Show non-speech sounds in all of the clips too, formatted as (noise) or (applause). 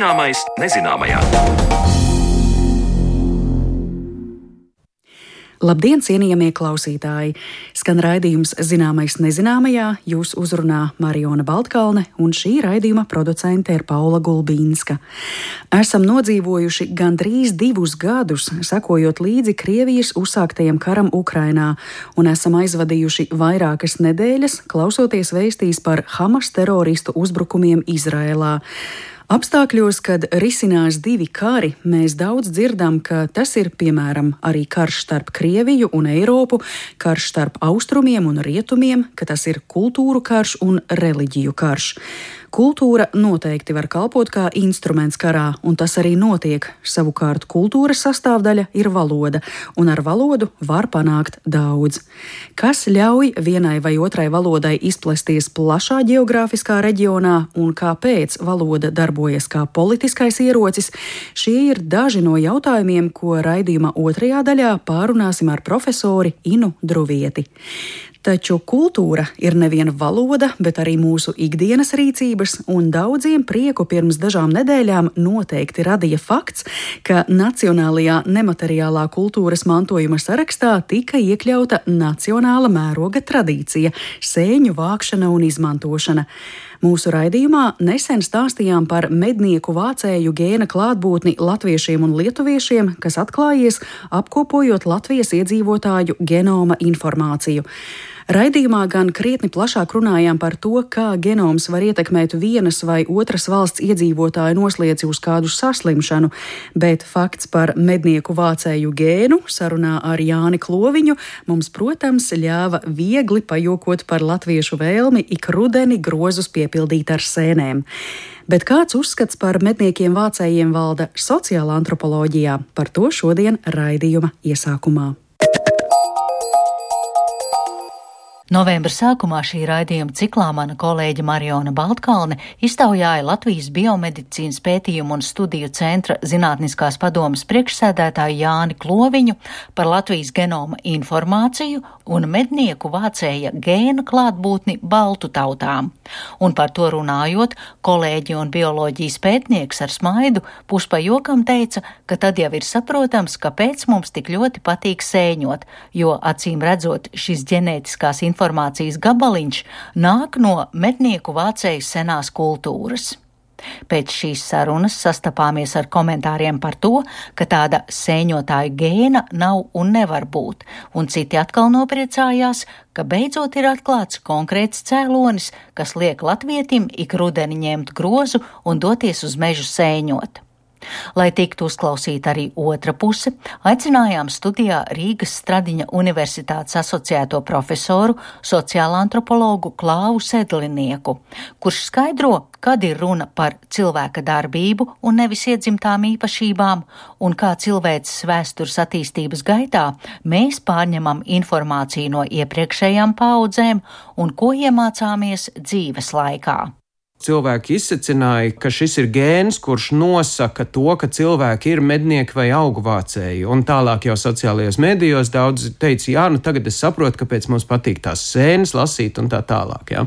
Zināmais nezināmajā. Labdien, cienījamie klausītāji! Skan raidījums Zināmais nezināmajā, jūs uzrunā Mariona Baltkalne, un šī raidījuma producente ir Paula Gulbīnska. Esam nodzīvojuši gandrīz divus gadus, sekojot līdzi Krievijas uzsāktajam karam Ukrainā, un esam aizvadījuši vairākas nedēļas, klausoties vēstīs par Hamas teroristu uzbrukumiem Izrēlā. Apstākļos, kad risinās divi kari, mēs daudz dzirdam, ka tas ir piemēram arī karš starp Krieviju un Eiropu, karš starp austrumiem un rietumiem, ka tas ir kultūru karš un reliģiju karš. Kultūra noteikti var kalpot kā instruments karā, un tas arī notiek. Savukārt kultūras sastāvdaļa ir valoda, un ar valodu var panākt daudz. Kas ļauj vienai vai otrai valodai izplesties plašā geogrāfiskā reģionā, un kāpēc valoda darbojas kā politiskais ierocis, šie ir daži no jautājumiem, ko raidījuma otrajā daļā pārunāsim ar profesori Inu Druvieti. Taču kultūra ir neviena valoda, bet arī mūsu ikdienas rīcības, un daudziem prieku pirms dažām nedēļām noteikti radīja fakts, ka Nacionālajā nemateriālā kultūras mantojuma sarakstā tika iekļauta nacionāla mēroga tradīcija - sēņu vākšana un izmantošana. Mūsu raidījumā nesen stāstījām par mednieku vācēju gēna klātbūtni latviešiem un lietuviešiem, kas atklājies apkopojot Latvijas iedzīvotāju genoma informāciju. Raidījumā gan krietni plašāk runājām par to, kā genoms var ietekmēt vienas vai otras valsts iedzīvotāju noslieci uz kādu saslimšanu, bet fakts par mednieku vācēju gēnu sarunā ar Jāni Kloviņu mums, protams, ļāva viegli pajokot par latviešu vēlmi ik rudeni grozus piepildīt ar sēnēm. Bet kāds uzskats par medniekiem vācējiem valda sociālā antropoloģijā? Par to šodien raidījuma iesākumā. Novembra sākumā šī raidījuma ciklā mana kolēģe Mariona Baltkalne iztaujāja Latvijas biomedicīnas pētījumu un studiju centra zinātniskās padomas priekšsēdētāju Jāni Kloviņu par Latvijas genoma informāciju un mednieku vācēja gēna klātbūtni baltu tautām. Un par to runājot, kolēģi un bioloģijas pētnieks ar smaidu puspajokam teica, ka tad jau ir saprotams, kāpēc mums tik ļoti patīk sēņot, jo acīm redzot šis ģenētiskās informācijas informācijas gabaliņš nāk no mednieku vācēju senās kultūras. Pēc šīs sarunas sastapāmies ar komentāriem par to, ka tāda sēņotāja gēna nav un nevar būt, un citi atkal nopriecājās, ka beidzot ir atklāts konkrēts cēlonis, kas liek latvietim ik rudeni ņemt grozu un doties uz mežu sēņot. Lai tiktu uzklausīta arī otra puse, aicinājām studijā Rīgas Stradiņa Universitātes asociēto profesoru, sociālo antropologu Klāvu Sedlinieku, kurš skaidro, kad ir runa par cilvēka darbību un nevis iedzimtām īpašībām, un kā cilvēces vēstures attīstības gaitā mēs pārņemam informāciju no iepriekšējām paudzēm un ko iemācāmies dzīves laikā. Cilvēki izsacināja, ka šis ir gēns, kurš nosaka to, ka cilvēki ir mednieki vai augvācēji. Un tālāk jau sociālajos medijos daudz teica, jā, nu tagad es saprotu, kāpēc mums patīk tās sēnes lasīt un tā tālāk. Jā.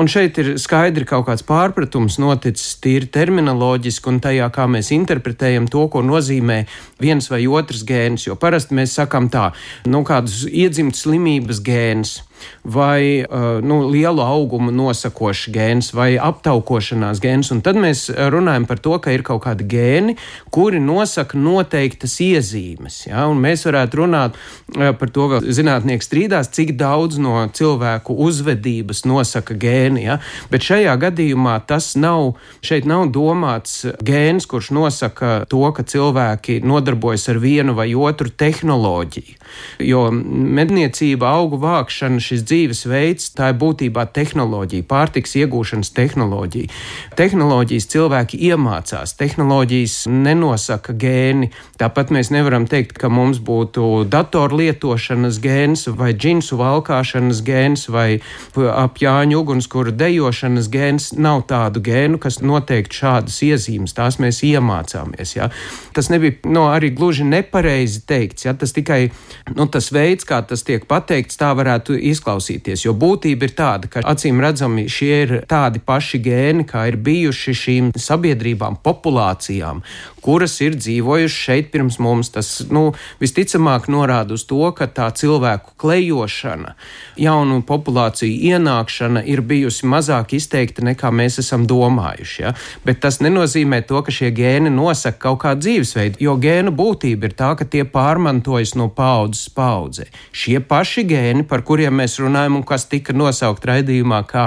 Un šeit ir skaidri kaut kāds pārpratums noticis tīri terminoloģiski un tajā, kā mēs interpretējam to, ko nozīmē viens vai otrs gēns. Jo parasti mēs sakam tā, nu kādus iedzimts slimības gēns vai uh, nu, lielu augumu nosakošs gēns vai aptaukošanās gēns. Un tad mēs runājam par to, ka ir kaut kādi gēni, kuri nosaka noteiktas iezīmes. Ja? Un mēs varētu runāt uh, par to, ka zinātnieks strīdās, cik daudz no cilvēku uzvedības nosaka gēni. Ja? Bet šajā gadījumā tas nav, šeit nav domāts gēns, kurš nosaka to, ka cilvēki nodarbojas ar vienu vai otru tehnoloģiju. Jo medniecība, augu vākšana, šis dzīvesveids, tā ir būtībā tehnoloģija, pārtiks iegūšanas tehnoloģija. Tehnoloģijas cilvēki iemācās, tehnoloģijas nenosaka gēni. Tāpat mēs nevaram teikt, ka mums būtu datoru lietošanas gēns vai džinsu valkāšanas gēns vai apjāņu ugunskura dejošanas gēns. Nav tādu gēnu, kas noteikti šādas iezīmes, tās mēs iemācāmies. Ja. Tas nebija no, arī gluži nepareizi teikts. Ja. Tas tikai nu, tas veids, kā tas tiek pateikts, tā varētu izskatīt izklausīties. Jo būtība ir tāda, ka acīm redzami šie ir tādi paši gēni, kā ir bijuši šīm sabiedrībām, populācijām, kuras ir dzīvojušas šeit pirms mums. Tas nu, visticamāk norāda uz to, ka tā cilvēku klejošana, jaunu populāciju ienākšana ir bijusi mazāk izteikta nekā mēs esam domājuši. Ja? Bet tas nenozīmē to, ka šie gēni nosaka kaut kādu dzīvesveidu, jo gēnu būtība ir tā, ka tie pārmantojas no paudzes paudzē. Šie paši gēni, par kuriem mēs runājam un kas tika nosaukt raidījumā kā,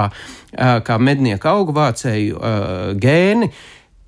kā mednieku augvācēju gēni,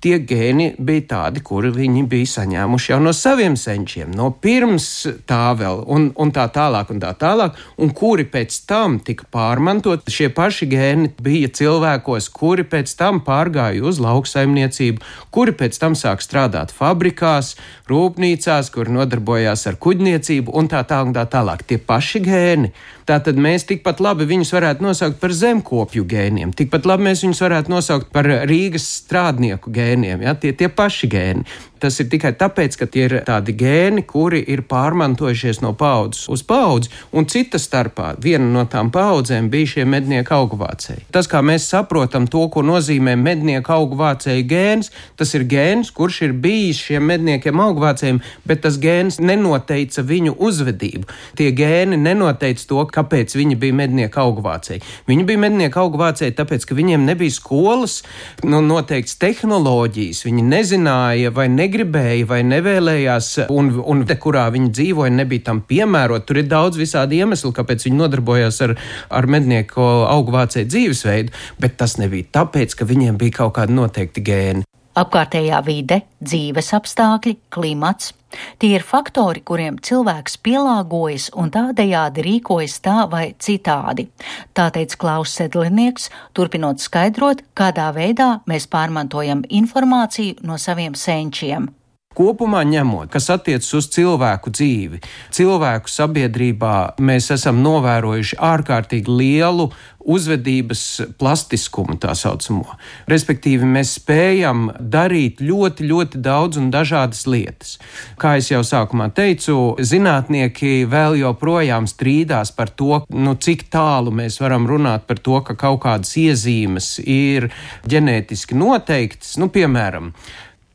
tie gēni bija tādi, kuri viņi bija saņēmuši jau no saviem senčiem, no pirms tā vēl, un, un tā tālāk, un tā tālāk, un kuri pēc tam tika pārmantot. Šie paši gēni bija cilvēkos, kuri pēc tam pārgāja uz lauksaimniecību, kuri pēc tam sāk strādāt fabrikās, rūpnīcās, kur nodarbojās ar kuģniecību, un tā tā un tā tālāk. Tie paši gēni. Tātad mēs tikpat labi viņus varētu nosaukt par zemkopju gēniem, tikpat labi mēs viņus varētu nosaukt par Rīgas strādnieku gēniem ja? tie, tie paši gēni. Tas ir tikai tāpēc, ka tie ir tādi gēni, kuri ir pārmantojušies no paudzes uz paudzi, un cita starpā viena no tām paudzēm bija šie mednieku augvācēji. Tas, kā mēs saprotam to, ko nozīmē mednieku augvācēju gēns, tas ir gēns, kurš ir bijis šiem medniekiem augvācējiem, bet tas gēns nenoteica viņu uzvedību. Tie gēni nenoteica to, kāpēc viņi bija mednieku augvācēji. Viņi bija mednieku augvācēji tāpēc, ka viņiem nebija skolas, nu, noteikts tehnoloģijas, viņi nezināja vai ne negribēja vai nevēlējās, un, un te, kurā viņi dzīvoja, nebija tam piemērot. Tur ir daudz visādi iemesli, kāpēc viņi nodarbojās ar, ar mednieku augvācēju dzīvesveidu, bet tas nebija tāpēc, ka viņiem bija kaut kādi noteikti gēni. Apkārtējā vide, dzīves apstākļi, klimats. Tie ir faktori, kuriem cilvēks pielāgojas un tādējādi rīkojas tā vai citādi. Tā teica Klaus Sedlinieks, turpinot skaidrot, kādā veidā mēs pārmantojam informāciju no saviem senčiem. Kopumā ņemot, kas attiecas uz cilvēku dzīvi, cilvēku sabiedrībā mēs esam novērojuši ārkārtīgi lielu uzvedības plastiskumu, tā saucamo. Respektīvi, mēs spējam darīt ļoti, ļoti daudz un dažādas lietas. Kā jau sākumā teicu, zinātnieki vēl joprojām strīdās par to, nu, cik tālu mēs varam runāt par to, ka kaut kādas iezīmes ir ģenētiski noteiktas. Nu, piemēram,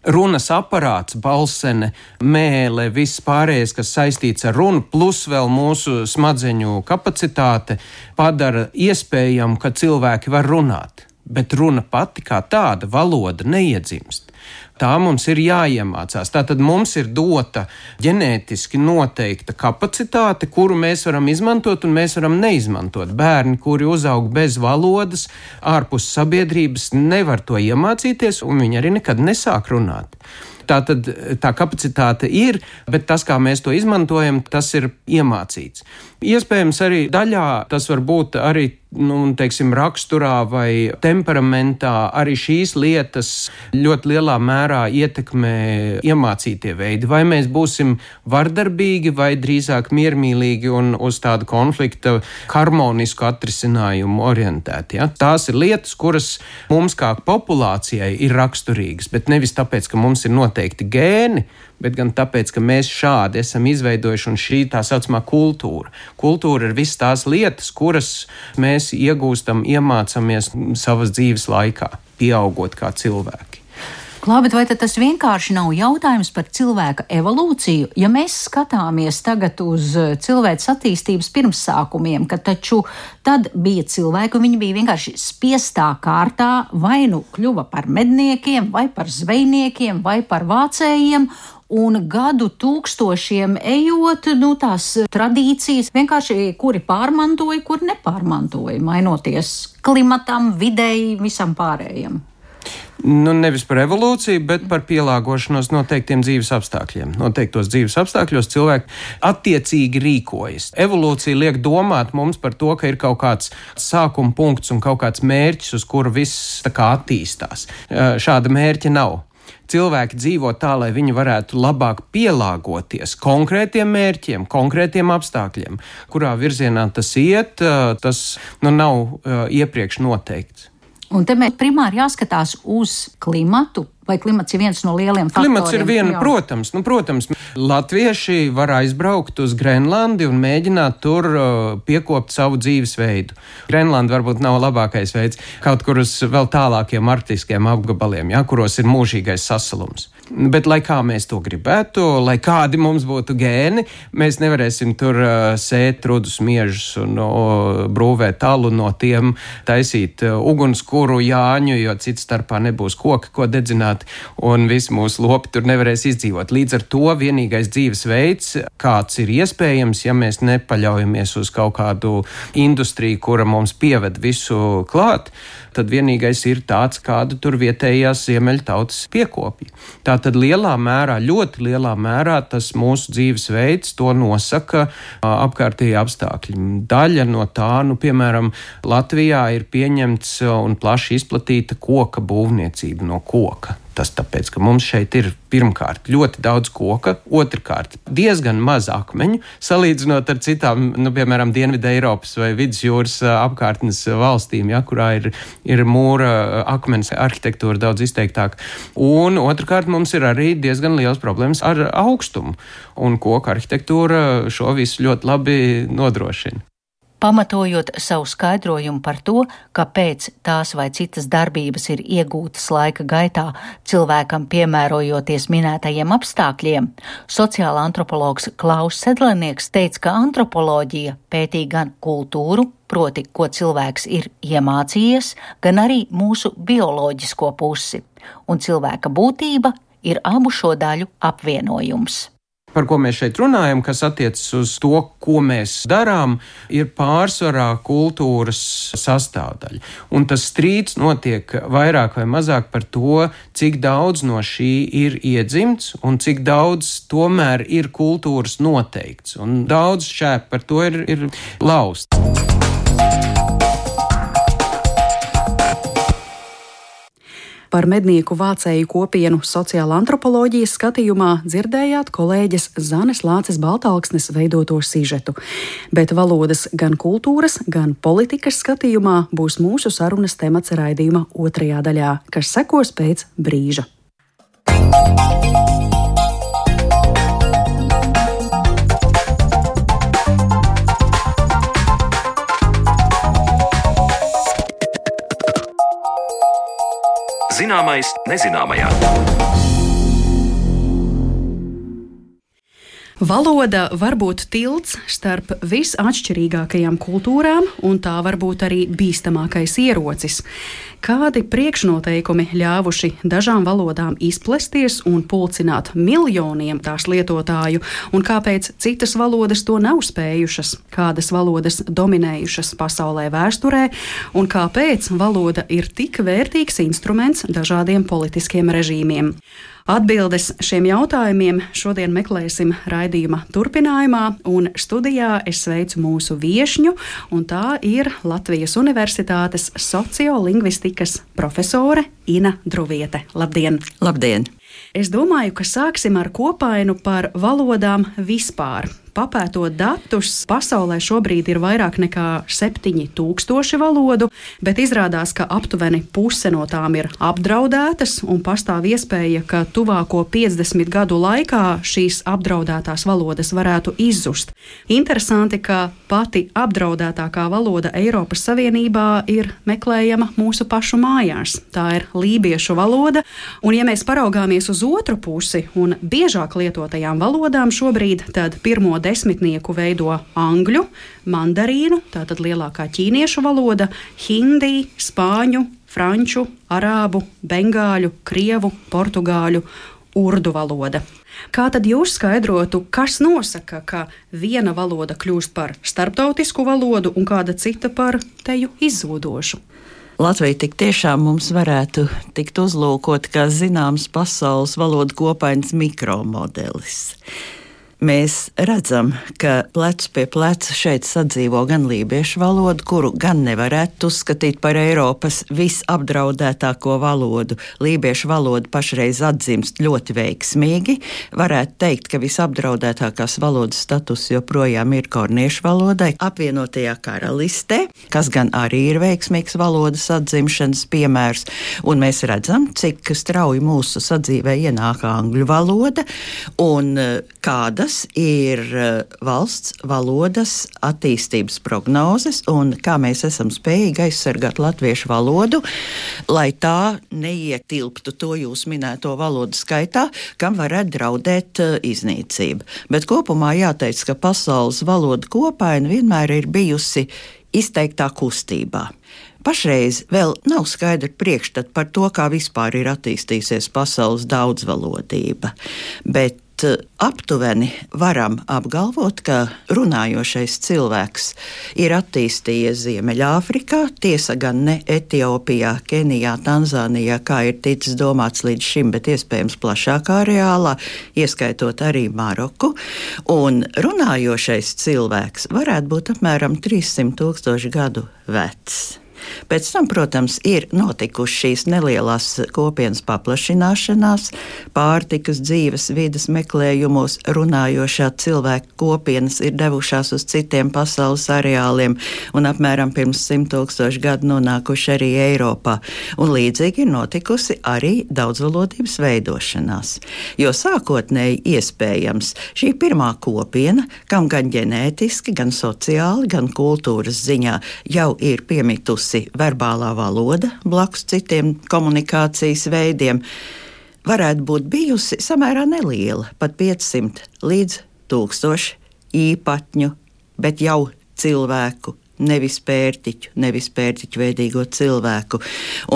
runas aparāts, balsene, mēlē, viss pārējais, kas saistīts ar runu, plus vēl mūsu smadzeņu kapacitāte, padara iespējamu, ka cilvēki var runāt. Bet runa pati kā tāda valoda neiedzimst tā mums ir jāiemācās. Tātad mums ir dota ģenētiski noteikta kapacitāte, kuru mēs varam izmantot un mēs varam neizmantot. Bērni, kuri uzaug bez valodas, ārpus sabiedrības, nevar to iemācīties, un viņi arī nekad nesāk runāt. Tā tad tā kapacitāte ir, bet tas, kā mēs to izmantojam, tas ir iemācīts. Iespējams, arī daļā tas var būt arī nu, teiksim, raksturā vai temperamentā. Arī šīs lietas ļoti lielā mērā ietekmē iemācītie veidi. Vai mēs būsim vardarbīgi, vai drīzāk miermīlīgi un uz tādu konflikta harmonisku atrisinājumu orientēti. Ja? Tās ir lietas, kuras mums kā populācijai ir raksturīgas, bet nevis tāpēc, ka mums ir noteikti gēni bet gan tāpēc, ka mēs šādi esam izveidojuši un šī tā saucamā kultūra. Kultūra ir visas tās lietas, kuras mēs iegūstam, iemācāmies savas dzīves laikā, pieaugot kā cilvēki. Labi, vai tas vienkārši nav jautājums par cilvēka evolūciju? Ja mēs skatāmies tagad uz cilvēks attīstības pirmsākumiem, ka taču tad bija cilvēki, un viņi bija vienkārši spiestā kārtā vai nu kļuva par medniekiem, vai par zvejniekiem, vai par vācējiem, un gadu tūkstošiem ejot, nu, tās tradīcijas vienkārši kuri pārmantoja, kur nepārmantoja, mainoties klimatam, videi, visam pārējiem. Nu, nevis par evolūciju, bet par pielāgošanos noteiktiem dzīves apstākļiem. Noteiktos dzīves apstākļos cilvēki attiecīgi rīkojas. Evolūcija liek domāt mums par to, ka ir kaut kāds sākuma punkts un kaut kāds mērķis, uz kuru viss attīstās. Šāda mērķa nav cilvēki dzīvo tā, lai viņi varētu labāk pielāgoties konkrētiem mērķiem, konkrētiem apstākļiem, kurā virzienā tas iet, tas nu, nav iepriekš noteikts. Un te mēs primāri jāskatās uz klimatu, vai klimats ir viens no lieliem faktoriem? Klimats ir viena, jā. protams, nu, protams. Latvieši var aizbraukt uz Grenlandi un mēģināt tur uh, piekopt savu dzīvesveidu. Grenlanda varbūt nav labākais veids kaut kur uz vēl tālākiem arktiskiem apgabaliem, ja, kuros ir mūžīgais sasalums. Bet, lai kā mēs to gribētu, lai kādi mums būtu gēni, mēs nevarēsim tur uh, sēt rudus miežus un uh, brūvēt talu no tiem, taisīt uh, ugunskura, jāņu, jo cits starpā nebūs koki, ko dedzināt, un visi mūsu lopi tur nevarēs izdzīvot. Līdz ar to vienīgais dzīvesveids, kāds ir iespējams, ja mēs nepaļaujamies uz kaut kādu industriju, kura mums pieved visu klāt, tad vienīgais ir tāds, kādu tur vietējās ziemeļtautas piekopja. Tā tad lielā mērā, ļoti lielā mērā tas mūsu dzīvesveids to nosaka apkārtējie apstākļi. Daļa no tā, nu, piemēram, Latvijā ir pieņemts un plaši izplatīta koka būvniecība no koka. Tas tāpēc, ka mums šeit ir pirmkārt ļoti daudz koka, otrkārt diezgan maz akmeņu, salīdzinot ar citām, nu, piemēram, Dienvidu Eiropas vai Vidusjūras apkārtnes valstīm, ja, kurā ir, ir mūra akmens arhitektūra daudz izteiktāka. Un otrkārt mums ir arī diezgan liels problēmas ar augstumu, un koka arhitektūra šo visu ļoti labi nodrošina pamatojot savu skaidrojumu par to, kāpēc tās vai citas darbības ir iegūtas laika gaitā, cilvēkam piemērojoties minētajiem apstākļiem, sociāla antropologs Klaus Sedlenieks teica, ka antropoloģija pētī gan kultūru, proti, ko cilvēks ir iemācījies, gan arī mūsu bioloģisko pusi, un cilvēka būtība ir abu šo daļu apvienojums par ko mēs šeit runājam, kas attiecas uz to, ko mēs darām, ir pārsvarā kultūras sastāvdaļa. Un tas strīds notiek vairāk vai mazāk par to, cik daudz no šī ir iedzimts un cik daudz tomēr ir kultūras noteikts. Un daudz šķēp par to ir, ir lausts. Par mednieku vācēju kopienu sociāla antropoloģijas skatījumā dzirdējāt kolēģis Zanes Lāces Baltāksnes veidoto sižetu, bet valodas gan kultūras, gan politikas skatījumā būs mūsu sarunas temats raidījuma otrajā daļā, kas sekos pēc brīža. Thank you. Zināmais nezināmajā. Valoda var būt tilts starp visatšķirīgākajām kultūrām, un tā var būt arī bīstamākais ierocis. Kādi priekšnoteikumi ļāvuši dažām valodām izplesties un pulcināt miljoniem tās lietotāju, un kāpēc citas valodas to nav spējušas, kādas valodas dominējušas pasaulē vēsturē, un kāpēc valoda ir tik vērtīgs instruments dažādiem politiskiem režīmiem. Atbildes šiem jautājumiem šodien meklēsim raidījuma turpinājumā, un studijā es sveicu mūsu viesņu, un tā ir Latvijas Universitātes sociolingvistikas profesore Ina Druviete. Labdien! Labdien! Es domāju, ka sāksim ar kopainu par valodām vispār. Papētot datus, pasaulē šobrīd ir vairāk nekā 7000 valodu, bet izrādās, ka aptuveni puse no tām ir apdraudētas, un pastāv iespēja, ka tuvāko 50 gadu laikā šīs apdraudētās valodas varētu izzust. Interesanti, ka pati apdraudētākā valoda Eiropas Savienībā ir meklējama mūsu pašu mājās. Tā ir lībiešu valoda, un ja mēs paraugāmies uz otru pusi un biežāk lietotajām valodām šobrīd, tad pirmo desmitnieku veido angļu, mandarīnu, tātad lielākā ķīniešu valoda, hindi, spāņu, franču, arābu, bengāļu, krievu, portugāļu, urdu valoda. Kā tad jūs skaidrotu, kas nosaka, ka viena valoda kļūst par starptautisku valodu un kāda cita par teju izzudošu? Latvija tik tiešām mums varētu tikt uzlūkot kā zināms pasaules valodu kopainas mikromodelis. Mēs redzam, ka plec pie pleca šeit sadzīvo gan lībiešu valoda, kuru gan nevarētu uzskatīt par Eiropas visapdraudētāko valodu. Lībiešu valoda pašreiz atzīst ļoti veiksmīgi. Varētu teikt, ka visapdraudētākās valodas status joprojām ir korniešu valodai apvienotajā karalistē, kas gan arī ir veiksmīgs valodas atzimšanas piemērs. Un mēs redzam, cik strauji mūsu sadzīvē ienāk angļu valoda un kāda kādas ir eh, valsts valodas attīstības prognozes un kā mēs esam spējīgi aizsargāt latviešu valodu, lai tā neietilptu to jūs minēto valodu skaitā, kam varētu draudēt eh, iznīcība. Bet kopumā jāteic, ka pasaules valoda kopaina vienmēr ir bijusi izteiktā kustībā. Pašreiz vēl nav skaidra priekšstata par to, kā vispār ir attīstījusies pasaules daudzvalodība, bet Eh, aptuveni varam apgalvot, ka runājošais cilvēks ir attīstījies Ziemeļāfrikā, tiesa gan ne Etiopijā, Kenijā, Tanzānijā, kā ir ticis domāts līdz šim, bet iespējams plašākā areālā, ieskaitot arī Maroku. Un runājošais cilvēks varētu būt apmēram 300 tūkstoši gadu vecs. Pēc tam, protams, ir notikušas šīs nelielās kopienas paplašināšanās, pārtikas, dzīves vidas meklējumos runājošā cilvēka kopienas ir devušās uz citiem pasaules areāliem un apmēram pirms simt tūkstošu gadu nonākuši arī Eiropā. Un līdzīgi ir notikusi arī daudzvalodības veidošanās. Jo sākotnēji iespējams šī pirmā kopiena, kam gan ģenētiski, gan sociāli, gan kultūras ziņā jau ir piemitusi verbālā valoda blakus citiem komunikācijas veidiem, varētu būt bijusi samērā neliela, pat 500 līdz 1000 īpatņu, bet jau cilvēku nevis pērtiķu, nevis pērtiķu veidīgo cilvēku.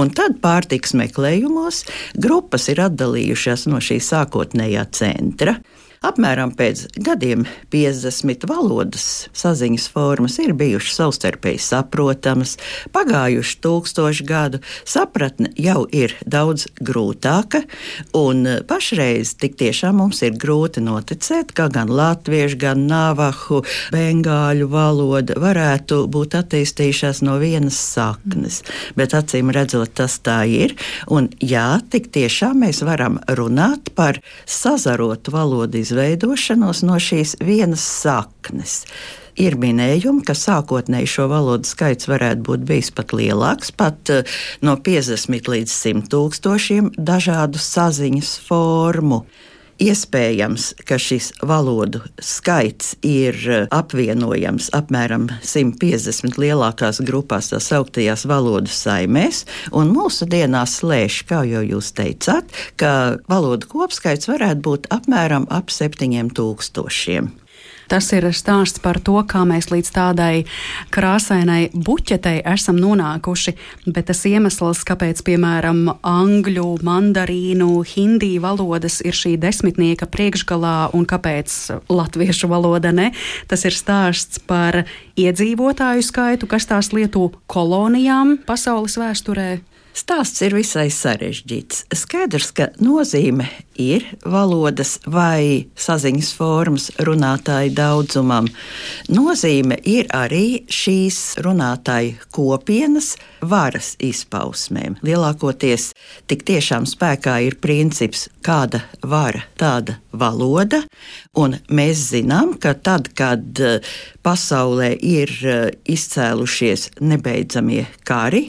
Un tad pārtiks meklējumos grupas ir atdalījušās no šī sākotnējā centra. Apmēram pēc gadiem 50 valodas saziņas formas ir bijušas savstarpēji saprotamas, pagājuši tūkstoši gadu, sapratne jau ir daudz grūtāka, un pašreiz tik tiešām mums ir grūti noticēt, ka gan latviešu, gan navahu, bengāļu valoda varētu būt attīstījušās no vienas saknes, bet acīm redzot, tas tā ir, un jā, tik tiešām mēs varam runāt par sazarotu valodu izvēli izveidošanos no šīs vienas saknes. Ir minējumi, ka sākotnēji šo valodu skaits varētu būt bijis pat lielāks, pat eh, no 50 līdz 100 tūkstošiem dažādu saziņas formu. Iespējams, ka šis valodu skaits ir eh, apvienojams apmēram 150 lielākās grupās, tā sauktajās valodu saimēs, un mūsdienās slēdz, kā jau jūs teicāt, ka valodu kopskaits varētu būt apmēram ap 7000. Tas ir stāsts par to, kā mēs līdz tādai krāsainai buķetei esam nonākuši, bet tas iemesls, kāpēc, piemēram, angļu, mandarīnu, hindiju valodas ir šī desmitnieka priekšgalā un kāpēc latviešu valoda ne, tas ir stāsts par iedzīvotāju skaitu, kas tās lieto kolonijām pasaules vēsturē. Stāsts ir visai sarežģīts. Skaidrs, ka nozīme ir valodas vai saziņas formas runātāju daudzumam. Nozīme ir arī šīs runātāju kopienas varas izpausmēm. Lielākoties tik tiešām spēkā ir princips, kāda vara, tāda valoda, un mēs zinām, ka tad, kad eh, pasaulē ir eh, izcēlušies nebeidzamie kari,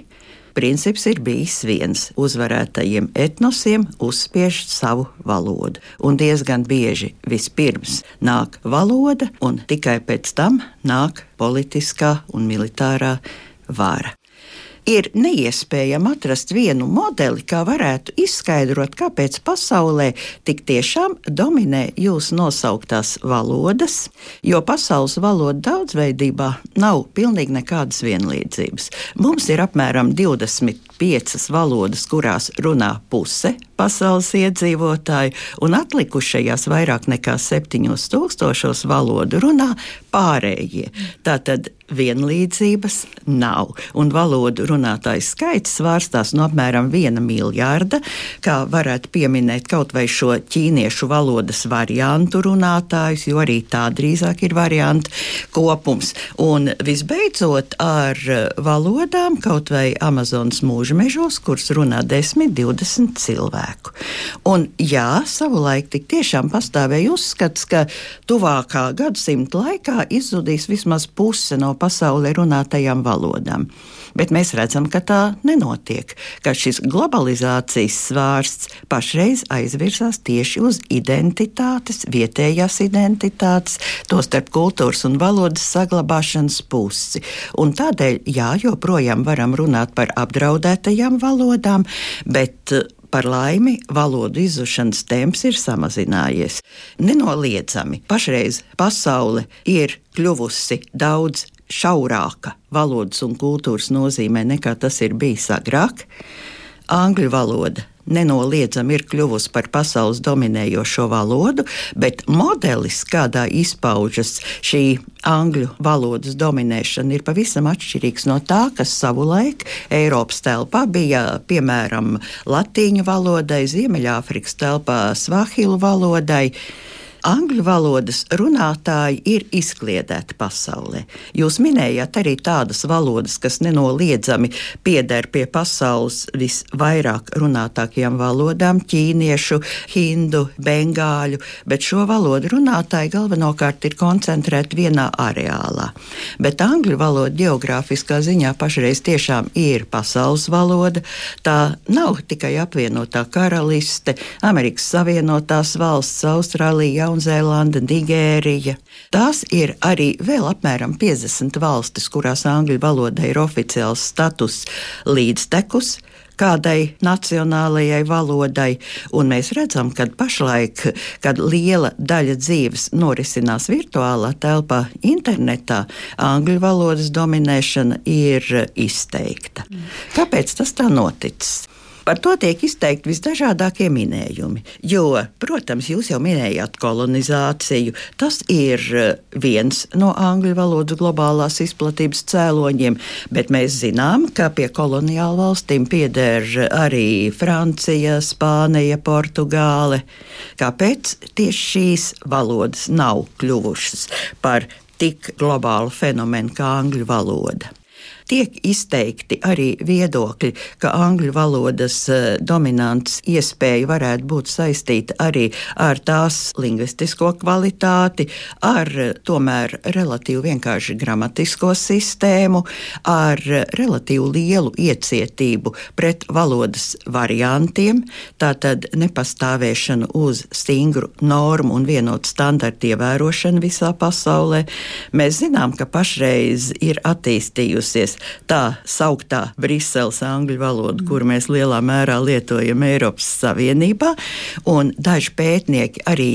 princips ir bijis viens - uzvarētajiem etnosiem uzspiež savu valodu. Un diezgan bieži vispirms nāk valoda, un tikai pēc tam nāk politiskā un militārā vara ir neiespējami atrast vienu modeli, kā varētu izskaidrot, kāpēc pasaulē tik tiešām dominē jūsu nosauktās valodas, jo pasaules valodu daudzveidībā nav pilnīgi nekādas vienlīdzības. Mums ir apmēram 20 piecas valodas, kurās runā puse pasaules iedzīvotāju, un atlikušajās vairāk nekā septiņos tūkstošos valodu runā pārējie. Tātad vienlīdzības nav, un valodu runātāju skaits svārstās no apmēram viena miljārda, kā varētu pieminēt kaut vai šo ķīniešu valodas variantu runātājus, jo arī tā drīzāk ir variantu kopums. Un visbeidzot ar valodām kaut vai Amazonas mūža mežos, kuras runā 10, 20 cilvēku. Un jā, savulaik tik tiešām pastāvēja uzskats, ka tuvākā gadsimta laikā izzudīs vismaz puse no pasaulē runātajām valodām. Bet mēs redzam, ka tā nenotiek, ka šis globalizācijas svārsts pašreiz aizvirzās tieši uz identitātes, vietējās identitātes, tostarp kultūras un valodas saglabāšanas pusi. Un tādēļ, jā, joprojām varam runāt par apdraudētajām valodām, bet Par laimi, valodu izzušanas temps ir samazinājies. Nenoliedzami, pašreiz pasaule ir kļuvusi daudz šaurāka valodas un kultūras nozīmē nekā tas ir bijis agrāk. Angļu valoda nenoliedzami ir kļuvusi par pasaules dominējošo valodu, bet modelis, kādā izpaužas šī angļu valodas dominēšana, ir pavisam atšķirīgs no tā, kas savulaik Eiropas telpā bija piemēram latīņu valodai, Ziemeļāfrikas telpā svahilu valodai angļu valodas runātāji ir izkliedēti pasaulē. Jūs minējāt arī tādas valodas, kas nenoliedzami pieder pie pasaules visvairāk runātākajām valodām - ķīniešu, hindu, bengāļu, bet šo valodu runātāji galvenokārt ir koncentrēti vienā areālā. Bet angļu valoda geogrāfiskā ziņā pašreiz tiešām ir pasaules valoda. Tā nav tikai apvienotā karaliste, Amerikas Savienotās valsts, Austrālija, Jaunzēlanda, Nigērija. Tās ir arī vēl apmēram 50 valstis, kurās angļu valodai ir oficiāls status līdztekus kādai nacionālajai valodai. Un mēs redzam, ka pašlaik, kad liela daļa dzīves norisinās virtuālā telpā, internetā, angļu valodas dominēšana ir izteikta. Kāpēc tas tā noticis? Par to tiek izteikti visdažādākie minējumi. Jo, protams, jūs jau minējāt kolonizāciju. Tas ir eh, viens no angļu valodas globālās izplatības cēloņiem, bet mēs zinām, ka pie koloniālu valstīm pieder arī Francija, Spānija, Portugāle. Kāpēc tieši šīs valodas nav kļuvušas par tik globālu fenomenu kā angļu valoda? Tiek izteikti arī viedokļi, ka angļu valodas eh, dominants iespēja varētu būt saistīta arī ar tās lingvistisko kvalitāti, ar tomēr relatīvi vienkārši gramatisko sistēmu, ar relatīvi lielu iecietību pret valodas variantiem, tātad nepastāvēšanu uz stingru normu un vienotu standartu ievērošanu visā pasaulē. Mēs zinām, ka pašreiz ir attīstījusies tā sauktā Briseles angļu valoda, kuru mēs lielā mērā lietojam Eiropas Savienībā. Daži pētnieki arī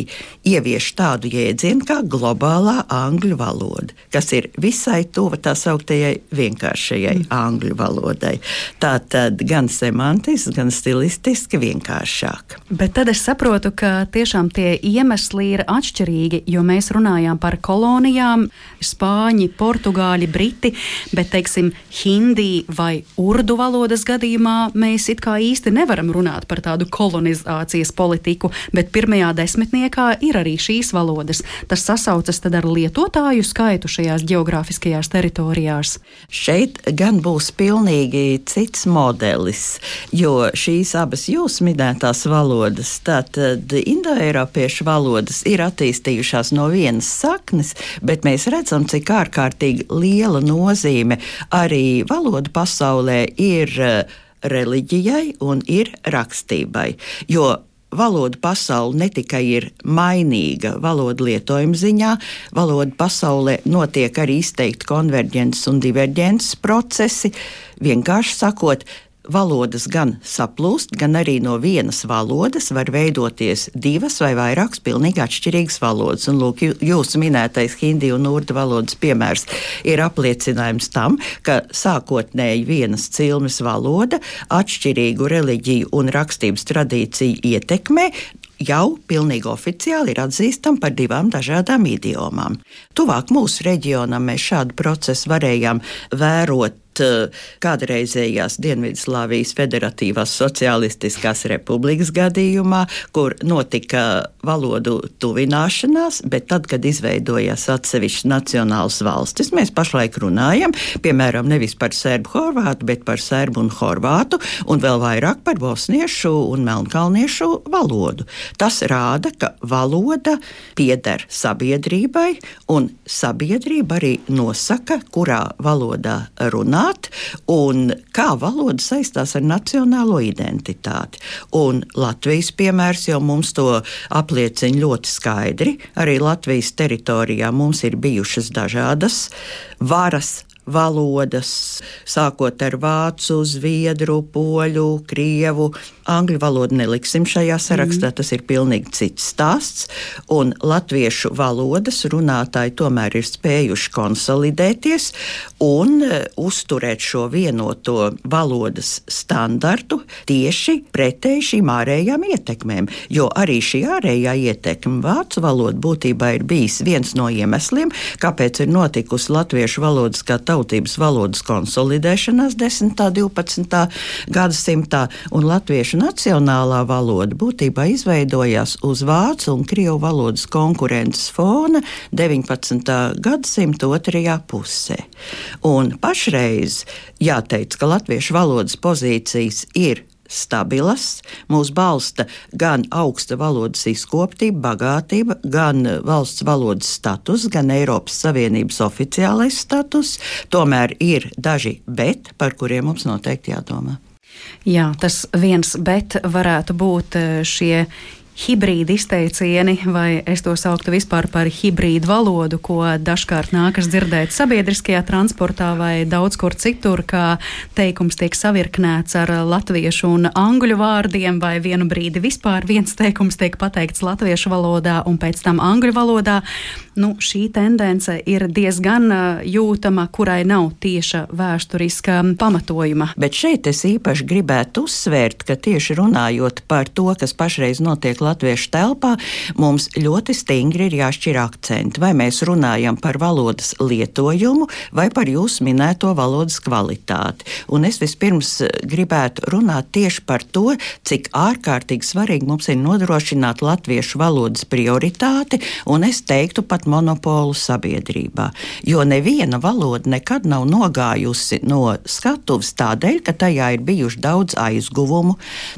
ievieš tādu jēdzienu kā globālā angļu valoda, kas ir visai tuva tā sauktajai vienkāršajai mm. angļu valodai. Tā tad gan semantiski, gan stilistiski vienkāršāk. Bet tad es saprotu, ka tiešām tie iemesli ir atšķirīgi, jo mēs runājām par kolonijām, spāņi, portugāļi, briti, bet, teiksim, hindi vai urdu valodas gadījumā mēs it kā īsti nevaram runāt par tādu kolonizācijas politiku, bet pirmajā desmitniekā ir arī šīs valodas. Tas sasaucas tad ar lietotāju skaitu šajās geogrāfiskajās teritorijās. Šeit gan būs pilnīgi cits modelis, jo šīs abas jūs minētās valodas, tātad indoeiropiešu valodas, ir attīstījušās no vienas saknes, bet mēs redzam, cik ārkārtīgi liela nozīme arī valoda pasaulē ir eh, reliģijai un ir rakstībai. Jo valoda pasaule ne tikai ir mainīga valodu lietojuma ziņā, valoda pasaulē notiek arī izteikti konverģences un diverģences procesi. Vienkārši sakot, valodas gan saplūst, gan arī no vienas valodas var veidoties divas vai vairākas pilnīgi atšķirīgas valodas. Un, lūk, jūsu minētais hindi un urdu valodas piemērs ir apliecinājums tam, ka sākotnēji vienas cilmes valoda atšķirīgu reliģiju un rakstības tradīciju ietekmē jau pilnīgi oficiāli ir atzīstama par divām dažādām idiomām. Tuvāk mūsu reģionam mēs šādu procesu varējām vērot kādreizējās Dienvidslāvijas Federatīvās Socialistiskās Republikas gadījumā, kur notika valodu tuvināšanās, bet tad, kad izveidojās atsevišķas nacionālas valstis, mēs pašlaik runājam, piemēram, nevis par serbu horvātu, bet par serbu un horvātu, un vēl vairāk par bosniešu un melnkalniešu valodu. Tas rāda, ka valoda pieder sabiedrībai, un sabiedrība arī nosaka, kurā valodā runā runāt, un kā valoda saistās ar nacionālo identitāti. Un Latvijas piemērs jau mums to apliecina ļoti skaidri. Arī Latvijas teritorijā mums ir bijušas dažādas varas valodas, sākot ar vācu, zviedru, poļu, krievu. Angļu valodu neliksim šajā sarakstā, mm. tas ir pilnīgi cits stāsts. Un latviešu valodas runātāji tomēr ir spējuši konsolidēties un e, uzturēt šo vienoto valodas standartu tieši pretēji šīm ārējām ietekmēm. Jo arī šī ārējā ietekme, vācu valoda būtībā ir bijis viens no iemesliem, kāpēc ir notikusi latviešu valodas kā tautības valodas konsolidēšanās 10. un 12. gadsimtā, un latviešu nacionālā valoda būtībā izveidojās uz vācu un krievu valodas konkurences fona 19. gadsimta otrajā pusē. Un pašreiz jāteic, ka latviešu valodas pozīcijas ir stabilas, mūs balsta gan augsta valodas izkoptība, bagātība, gan valsts valodas status, gan Eiropas Savienības oficiālais status. Tomēr ir daži bet, par kuriem mums noteikti jādomā. Jā, tas viens bet varētu būt eh, šie hibrīda izteicieni, vai es to sauktu vispār par hibrīdu valodu, ko dažkārt nākas dzirdēt sabiedriskajā transportā vai daudz kur citur, kā teikums tiek savirknēts ar latviešu un angļu vārdiem, vai vienu brīdi vispār viens teikums tiek pateikts latviešu valodā un pēc tam angļu valodā. Nu, šī tendence ir diezgan jūtama, kurai nav tieša vēsturiska pamatojuma. Bet šeit es īpaši gribētu uzsvērt, ka tieši runājot par to, kas pašreiz notiek Latvijā, latviešu telpā, mums ļoti stingri ir jāšķir akcenti. Vai mēs runājam par valodas lietojumu vai par jūsu minēto valodas kvalitāti. Un es vispirms eh, gribētu runāt tieši par to, cik ārkārtīgi svarīgi mums ir nodrošināt latviešu valodas prioritāti, un es teiktu pat monopolu sabiedrībā. Jo neviena valoda nekad nav nogājusi no skatuves tādēļ, ka tajā ir bijuši daudz aizguvumu,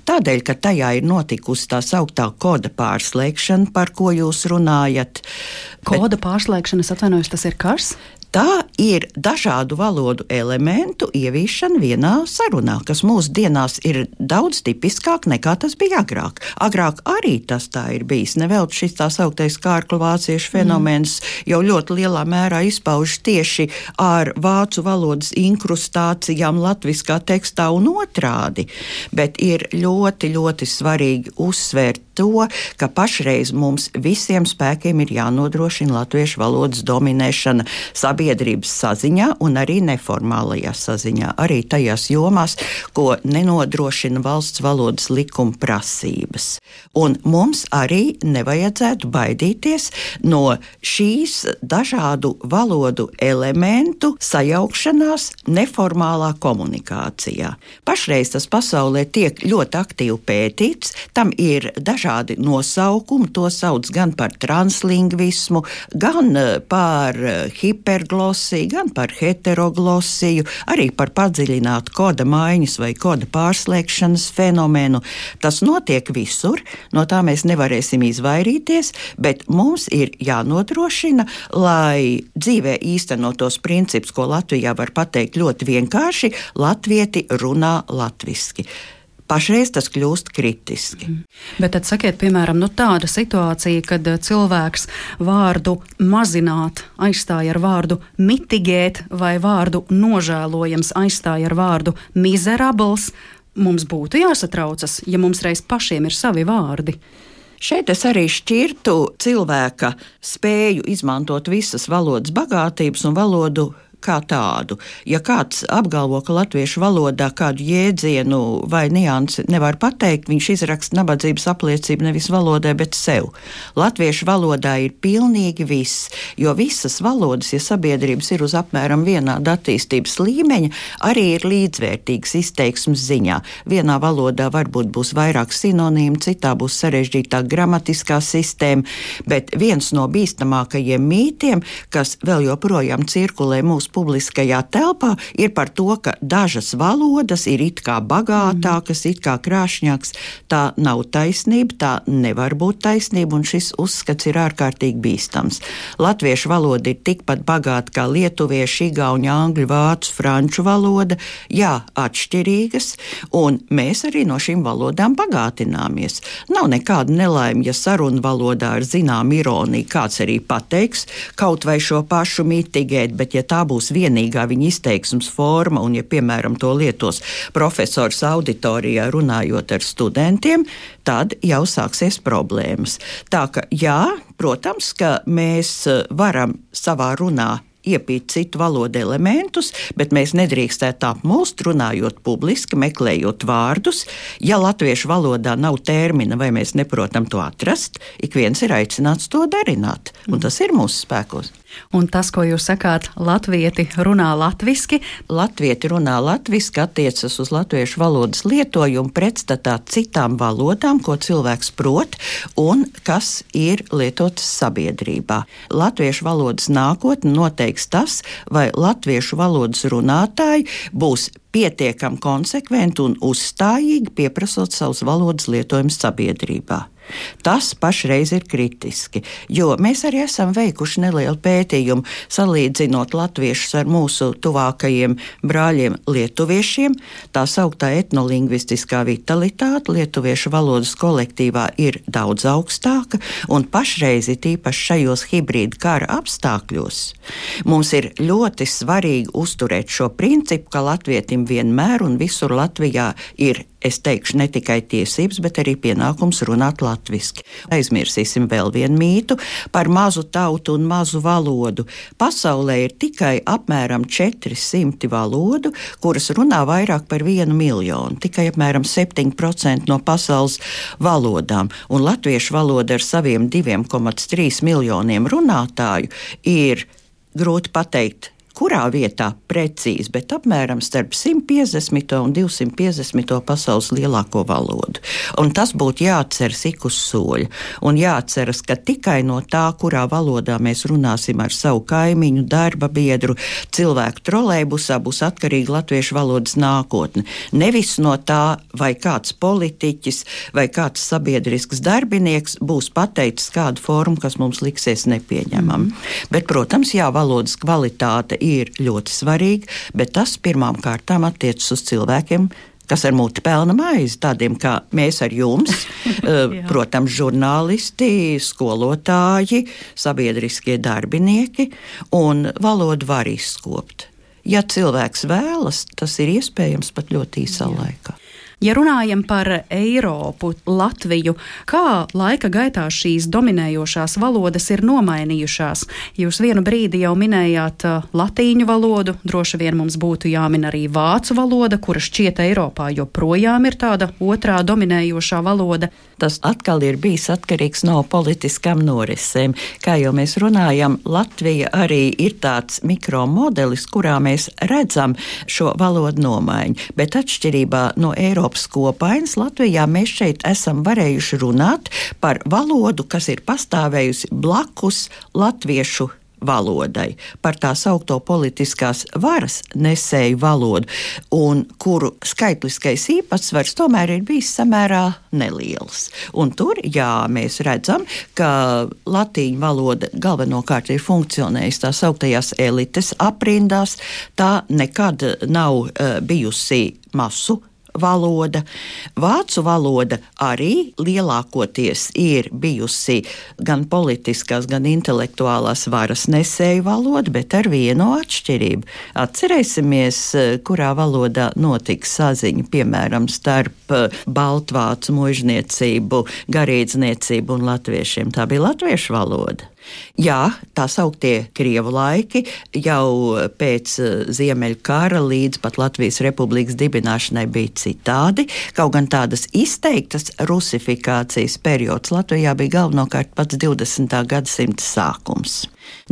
tādēļ, ka tajā ir notikusi tā sauktā koda pārslēgšana, par ko jūs runājat. Koda Bet... pārslēgšana, atvainojos, tas ir kas? Tā ir dažādu valodu elementu ieviešana vienā sarunā, kas mūsdienās ir daudz tipiskāk nekā tas bija agrāk. Agrāk arī tas tā ir bijis. Nevelc šis tā sauktais kārklu vāciešu mm. fenomens mm. jau ļoti lielā mērā izpaužas tieši ar vācu valodas inkrustācijām latviskā tekstā un otrādi. Bet ir ļoti, ļoti svarīgi uzsvērt to, ka pašreiz mums visiem spēkiem ir jānodrošina latviešu valodas dominēšana sabiedrībā sabiedrības saziņā un arī neformālajā saziņā, arī tajās jomās, ko nenodrošina valsts valodas likuma prasības. Un mums arī nevajadzētu baidīties no šīs dažādu valodu elementu sajaukšanās neformālā komunikācijā. Pašreiz tas pasaulē tiek ļoti aktīvi pētīts, tam ir dažādi nosaukumi, to sauc gan par translingvismu, gan eh, par eh, hiperglosiju hiperglosiju, gan par heteroglosiju, arī par padziļinātu koda maiņas vai koda pārslēgšanas fenomenu. Tas notiek visur, no tā mēs nevarēsim izvairīties, bet mums ir jānodrošina, lai dzīvē īstenotos principus, ko Latvijā var pateikt ļoti vienkārši, latvieti runā latviski. Pašreiz tas kļūst kritiski. Mm. Bet tad sakiet, piemēram, nu tāda situācija, kad eh, cilvēks vārdu mazināt aizstāja ar vārdu mitigēt vai vārdu nožēlojams aizstāja ar vārdu mizerabls, mums būtu jāsatraucas, ja mums reiz pašiem ir savi vārdi. Šeit es arī šķirtu cilvēka spēju izmantot visas valodas bagātības un valodu kā tādu. Ja kāds apgalvo, ka latviešu valodā kādu jēdzienu vai niansi nevar pateikt, viņš izraksta nabadzības apliecību nevis valodai, bet sev. Latviešu valodā ir pilnīgi viss, jo visas valodas, ja sabiedrības ir uz apmēram vienāda attīstības līmeņa, arī ir līdzvērtīgas izteiksmes ziņā. Vienā valodā varbūt būs vairāk sinonīmu, citā būs sarežģītāka gramatiskā sistēma, bet viens no bīstamākajiem mītiem, kas vēl joprojām cirkulē mūsu publiskajā telpā ir par to, ka dažas valodas ir it kā bagātākas, it kā krāšņākas. Tā nav taisnība, tā nevar būt taisnība, un šis uzskats ir ārkārtīgi bīstams. Latviešu valoda ir tikpat bagāta kā lietuviešu, igauņu, angļu, vācu, franču valoda, jā, atšķirīgas, un mēs arī no šīm valodām bagātināmies. Nav nekāda nelaime, ja sarunu valodā ar zinām ironiju kāds arī pateiks kaut vai šo pašu mitigēt, bet ja tā būs būs vienīgā viņa izteiksmes forma, un, ja, piemēram, to lietos profesors auditorijā runājot ar studentiem, tad jau sāksies problēmas. Tā ka, jā, protams, ka mēs eh, varam savā runā iepīt citu valodu elementus, bet mēs nedrīkstētu apmulst, runājot publiski, meklējot vārdus. Ja latviešu valodā nav termina vai mēs neprotam to atrast, ik viens ir aicināts to darināt, un tas ir mūsu spēkos. Un tas, ko jūs sakāt, latvieti runā latviski? Latvieti runā latviski, attiecas uz latviešu valodas lietojumu pretstatā citām valodām, ko cilvēks prot un kas ir lietotas sabiedrībā. Latviešu valodas nākotne noteiks tas, vai latviešu valodas runātāji būs pietiekami konsekventi un uzstājīgi pieprasot savus valodas lietojumus sabiedrībā. Tas pašreiz ir kritiski, jo mēs arī esam veikuši nelielu pētījumu, salīdzinot latviešus ar mūsu tuvākajiem brāļiem lietuviešiem. Tā sauktā etnolingvistiskā vitalitāte lietuviešu valodas kolektīvā ir daudz augstāka, un pašreiz ir tīpaši šajos hibrīda kara apstākļos. Mums ir ļoti svarīgi uzturēt šo principu, ka latvietim vienmēr un visur Latvijā ir es teikšu, ne tikai tiesības, bet arī pienākums runāt latviešu. Aizmirsīsim vēl vienu mītu par mazu tautu un mazu valodu. Pasaulē ir tikai apmēram 400 valodu, kuras runā vairāk par vienu miljonu. Tikai apmēram 7% no pasaules valodām, un latviešu valoda ar saviem 2,3 miljoniem runātāju ir grūti pateikt kurā vietā precīzi, bet apmēram starp 150 un 250 pasaules lielāko valodu. Un tas būtu jāatceras ik uz soļa. Un jāatceras, ka tikai no tā, kurā valodā mēs runāsim ar savu kaimiņu, darba biedru, cilvēku trolēbusā, būs atkarīga latviešu valodas nākotne. Nevis no tā, vai kāds politiķis vai kāds sabiedrisks darbinieks būs pateicis kādu formu, kas mums liksies nepieņemama. Mm. Bet, protams, jā, valodas kvalitāte ir ļoti svarīga, bet tas pirmām kārtām attiecas uz cilvēkiem, kas ar muti pelna maizi, tādiem kā mēs ar jums, (laughs) protams, žurnālisti, skolotāji, sabiedriskie darbinieki, un valodu var izkopt. Ja cilvēks vēlas, tas ir iespējams pat ļoti īsā Jā. laikā. Ja runājam par Eiropu, Latviju, kā laika gaitā šīs dominējošās valodas ir nomainījušās? Jūs vienu brīdi jau minējāt uh, latīņu valodu, droši vien mums būtu jāmin arī vācu valoda, kura šķiet Eiropā joprojām ir tāda otrā dominējošā valoda. Tas atkal ir bijis atkarīgs no politiskām norisēm. Kā jau mēs runājam, Latvija arī ir tāds mikromodelis, kurā mēs redzam šo valodu nomaiņu, bet atšķirībā no Eiropas kopainas Latvijā mēs šeit esam varējuši runāt par valodu, kas ir pastāvējusi blakus latviešu valodai, par tā saucamo politiskās varas nesēju valodu, un kuru skaitliskais īpatsvars tomēr ir bijis samērā neliels. Un tur, jā, mēs redzam, ka latīņu valoda galvenokārt ir funkcionējusi tā sauktajās elites aprindās, tā nekad nav uh, bijusi masu valoda. Vācu valoda arī lielākoties ir bijusi gan politiskās, gan intelektuālās varas nesēju valoda, bet ar vienu atšķirību. Atcerēsimies, kurā valodā notika saziņa, piemēram, starp Baltvācu mužniecību, garīdzniecību un latviešiem. Tā bija latviešu valoda. Jā, tā sauktie krievu laiki jau pēc eh, Ziemeļkara līdz pat Latvijas republikas dibināšanai bija citādi. Kaut gan tādas izteiktas rusifikācijas periods Latvijā bija galvenokārt pats 20. gadsimta sākums.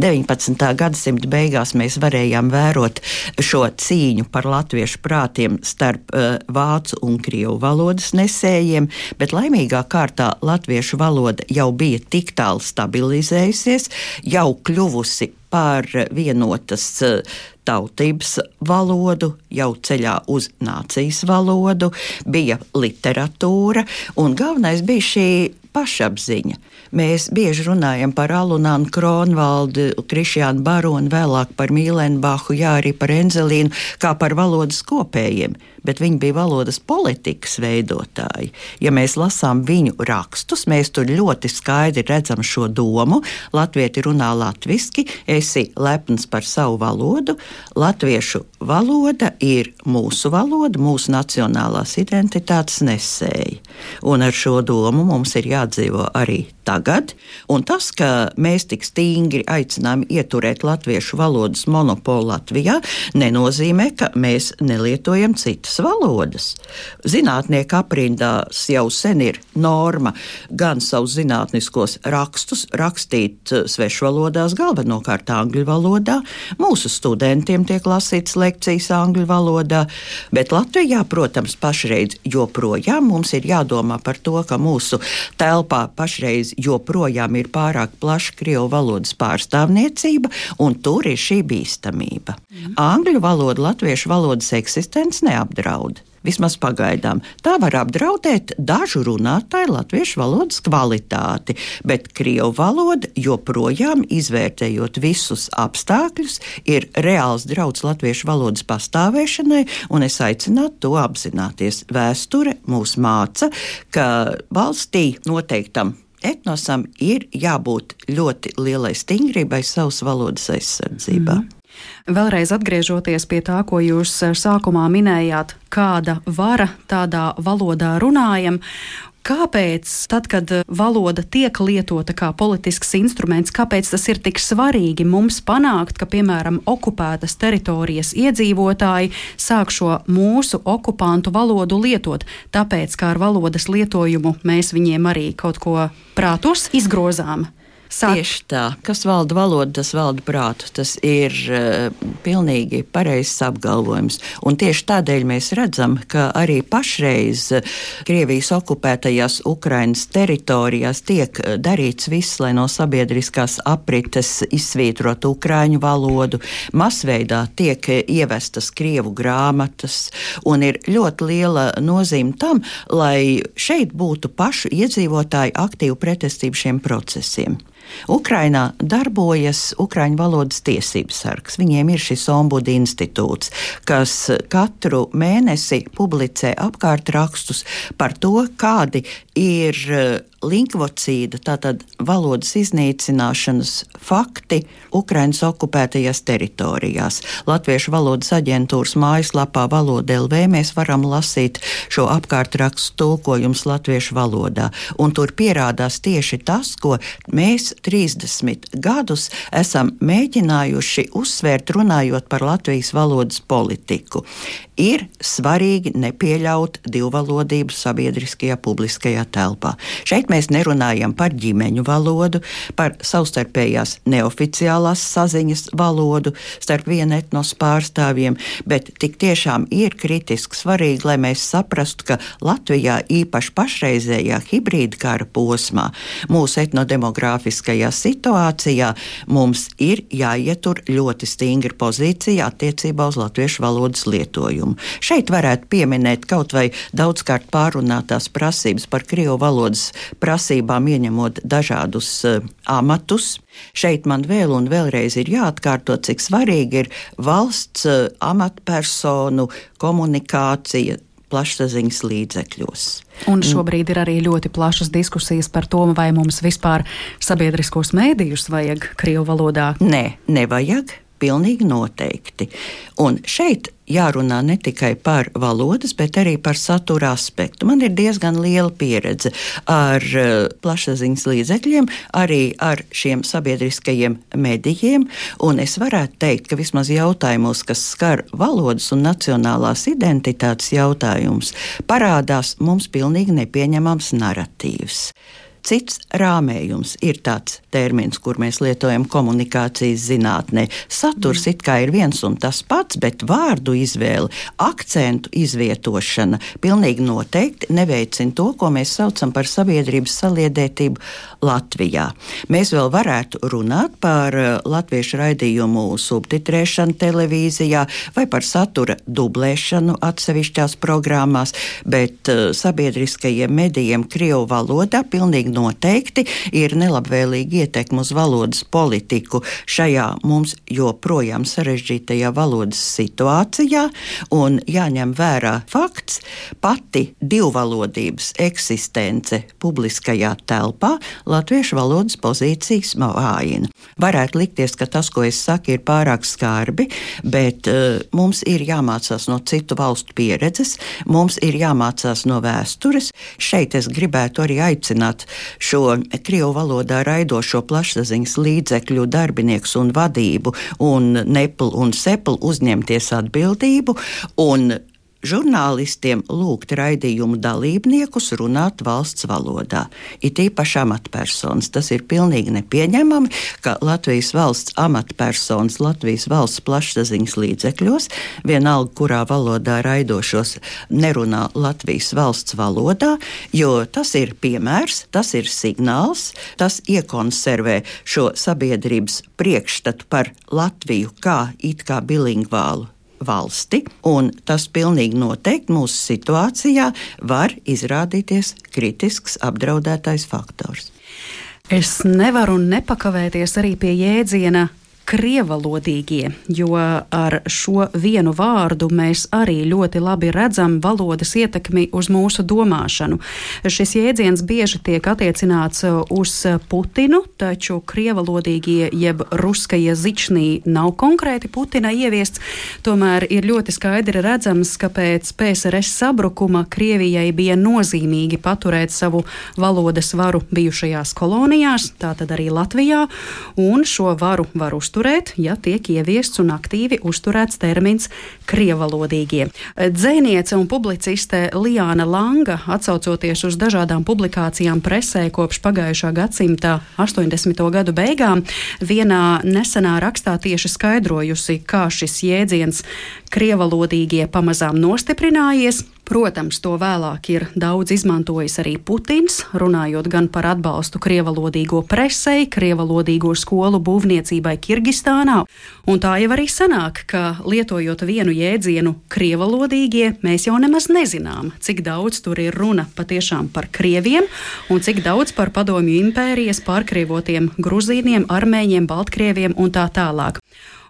19. gadsimta beigās mēs varējām vērot šo cīņu par latviešu prātiem starp uh, vācu un krievu valodas nesējiem, bet laimīgā kārtā latviešu valoda jau bija tik tālu stabilizējusies, jau kļuvusi par vienotas eh, tautības valodu, jau ceļā uz nācijas valodu, bija literatūra, un galvenais bija šī pašapziņa. Mēs bieži runājam par Alunānu Kronvaldu, Krišjānu Baronu, vēlāk par Mīlenbachu, jā, arī par Enzelīnu, kā par valodas kopējiem bet viņi bija valodas politikas veidotāji. Ja mēs lasām viņu rakstus, mēs tur ļoti skaidri redzam šo domu. Latvieti runā latviešu, esi lepns par savu valodu. Latviešu valoda ir mūsu valoda, mūsu nacionālās identitātes nesēja. Un ar šo domu mums ir jādzīvo arī tagad. Un tas, ka mēs tik stingri aicinām ieturēt latviešu valodas monopolu Latvijā, nenozīmē, ka mēs nelietojam citas citas valodas. Zinātnieku aprindās jau sen ir norma gan savus zinātniskos rakstus rakstīt eh, svešvalodās, galvenokārt angļu valodā. Mūsu studentiem tiek lasītas lekcijas angļu valodā, bet Latvijā, protams, pašreiz joprojām mums ir jādomā par to, ka mūsu telpā pašreiz joprojām ir pārāk plaša krievu valodas pārstāvniecība, un tur ir šī bīstamība. Mm. Angļu valoda latviešu valodas eksistence neapdraud neapdraud. Vismaz pagaidām. Tā var apdraudēt dažu runātāju latviešu valodas kvalitāti, bet krievu valoda joprojām, izvērtējot visus apstākļus, ir reāls draudz latviešu valodas pastāvēšanai, un es aicinātu to apzināties. Vēsture mūs māca, ka valstī noteiktam etnosam ir jābūt ļoti lielai stingrībai savas valodas aizsardzībā. Mm. Vēlreiz atgriežoties pie tā, ko jūs eh, sākumā minējāt, kāda vara tādā valodā runājam. Kāpēc, tad, kad valoda tiek lietota kā politisks instruments, kāpēc tas ir tik svarīgi mums panākt, ka, piemēram, okupētas teritorijas iedzīvotāji sāk šo mūsu okupantu valodu lietot? Tāpēc, kā ar valodas lietojumu mēs viņiem arī kaut ko prātos izgrozām. Sāk... Tieši tā, kas valda valodu, tas valda prātu. Tas ir uh, pilnīgi pareizs apgalvojums. Un tieši tādēļ mēs redzam, ka arī pašreiz uh, Krievijas okupētajās Ukrainas teritorijās tiek uh, darīts viss, lai no sabiedriskās aprites izsvītrotu ukraiņu valodu. Masveidā tiek ievestas krievu grāmatas, un ir ļoti liela nozīme tam, lai šeit būtu pašu iedzīvotāju aktīva pretestība šiem procesiem. Ukrainā darbojas Ukraiņu valodas tiesības sargs. Viņiem ir šis ombudu institūts, kas katru mēnesi publicē apkārtrakstus par to, kādi ir linkvocīda, tātad valodas iznīcināšanas fakti Ukraiņas okupētajās teritorijās. Latviešu valodas aģentūras mājaslapā Valoda LV mēs varam lasīt šo apkārtrakstu tulkojumus latviešu valodā, un tur pierādās tieši tas, ko mēs 30 gadus esam mēģinājuši uzsvērt runājot par Latvijas valodas politiku. Ir svarīgi nepieļaut divvalodību sabiedriskajā publiskajā telpā. Šeit mēs nerunājam par ģimeņu valodu, par savstarpējās neoficiālās saziņas valodu starp vienu etnos pārstāvjiem, bet tik tiešām ir kritiski svarīgi, lai mēs saprastu, ka Latvijā īpaši pašreizējā hibrīda kara posmā, mūsu etnodemogrāfiskajā situācijā, mums ir jāietur ļoti stingra pozīcija attiecībā uz latviešu valodas lietojumu. Šeit varētu pieminēt kaut vai daudzkārt pārunātās prasības par krievu valodas prasībām, ieņemot dažādus uh, amatus. Šeit man vēl un vēlreiz ir jāatkārto, cik svarīgi ir valsts uh, amatpersonu komunikācija plašsaziņas līdzekļos. Un šobrīd ir arī ļoti plašas diskusijas par to, vai mums vispār sabiedriskos mēdījus vajag Krievu valodā. Nē, nevajag. Pilnīgi noteikti. Un šeit jārunā ne tikai par valodas, bet arī par satura aspektu. Man ir diezgan liela pieredze ar uh, plašsaziņas līdzekļiem, arī ar šiem sabiedriskajiem medijiem, un es varētu teikt, ka vismaz jautājumos, kas skar valodas un nacionālās identitātes jautājumus, parādās mums pilnīgi nepieņemams narratīvs. Cits rāmējums ir tāds termins, kur mēs lietojam komunikācijas zinātnē. Saturs mm. it kā ir viens un tas pats, bet vārdu izvēle, akcentu izvietošana pilnīgi noteikti neveicina to, ko mēs saucam par sabiedrības saliedētību Latvijā. Mēs vēl varētu runāt par eh, latviešu raidījumu subtitrēšanu televīzijā vai par satura dublēšanu atsevišķās programmās, bet uh, sabiedriskajiem medijiem Krievu valodā pilnīgi pilnīgi noteikti ir nelabvēlīga ietekme uz valodas politiku šajā mums joprojām sarežģītajā valodas situācijā. Un jāņem vērā fakts, pati divvalodības eksistence publiskajā telpā latviešu valodas pozīcijas vājina. Varētu likties, ka tas, ko es saku, ir pārāk skarbi, bet uh, mums ir jāmācās no citu valstu pieredzes, mums ir jāmācās no vēstures. Šeit es gribētu arī aicināt šo krievu valodā raidošo plašsaziņas līdzekļu darbiniekus un vadību un neplu un seplu uzņemties atbildību un žurnālistiem lūgt raidījumu dalībniekus runāt valsts valodā. It īpaši amatpersonas. Tas ir pilnīgi nepieņemami, ka Latvijas valsts amatpersonas Latvijas valsts plašsaziņas līdzekļos, vienalga kurā valodā raidošos, nerunā Latvijas valsts valodā, jo tas ir piemērs, tas ir signāls, tas iekonservē šo sabiedrības priekšstatu par Latviju kā it kā bilingvālu valsti, un tas pilnīgi noteikti mūsu situācijā var izrādīties kritisks apdraudētais faktors. Es nevaru nepakavēties arī pie jēdziena krievalodīgie, jo ar šo vienu vārdu mēs arī ļoti labi redzam valodas ietekmi uz mūsu domāšanu. Šis jēdziens bieži tiek attiecināts uz Putinu, taču krievalodīgie jeb ruskaja zičnī nav konkrēti Putina ieviests, tomēr ir ļoti skaidri redzams, ka pēc PSRS sabrukuma Krievijai bija nozīmīgi paturēt savu valodas varu bijušajās kolonijās, tātad arī Latvijā, un šo varu var uzturēt uzturēt, ja tiek ieviests un aktīvi uzturēts termins krievalodīgie. Dzēniece un publiciste Liāna Langa, atsaucoties uz dažādām publikācijām presē kopš pagājušā gadsimta 80. gadu beigām, vienā nesenā rakstā tieši skaidrojusi, kā šis jēdziens krievalodīgie pamazām nostiprinājies. Protams, to vēlāk ir daudz izmantojis arī Putins, runājot gan par atbalstu krievalodīgo presei, krievalodīgo skolu būvniecībai Kirgistānā. Un tā jau arī sanāk, ka lietojot vienu jēdzienu krievalodīgie, mēs jau nemaz nezinām, cik daudz tur ir runa patiešām par krieviem un cik daudz par padomju impērijas pārkrievotiem gruzīniem, armēņiem, baltkrieviem un tā tālāk.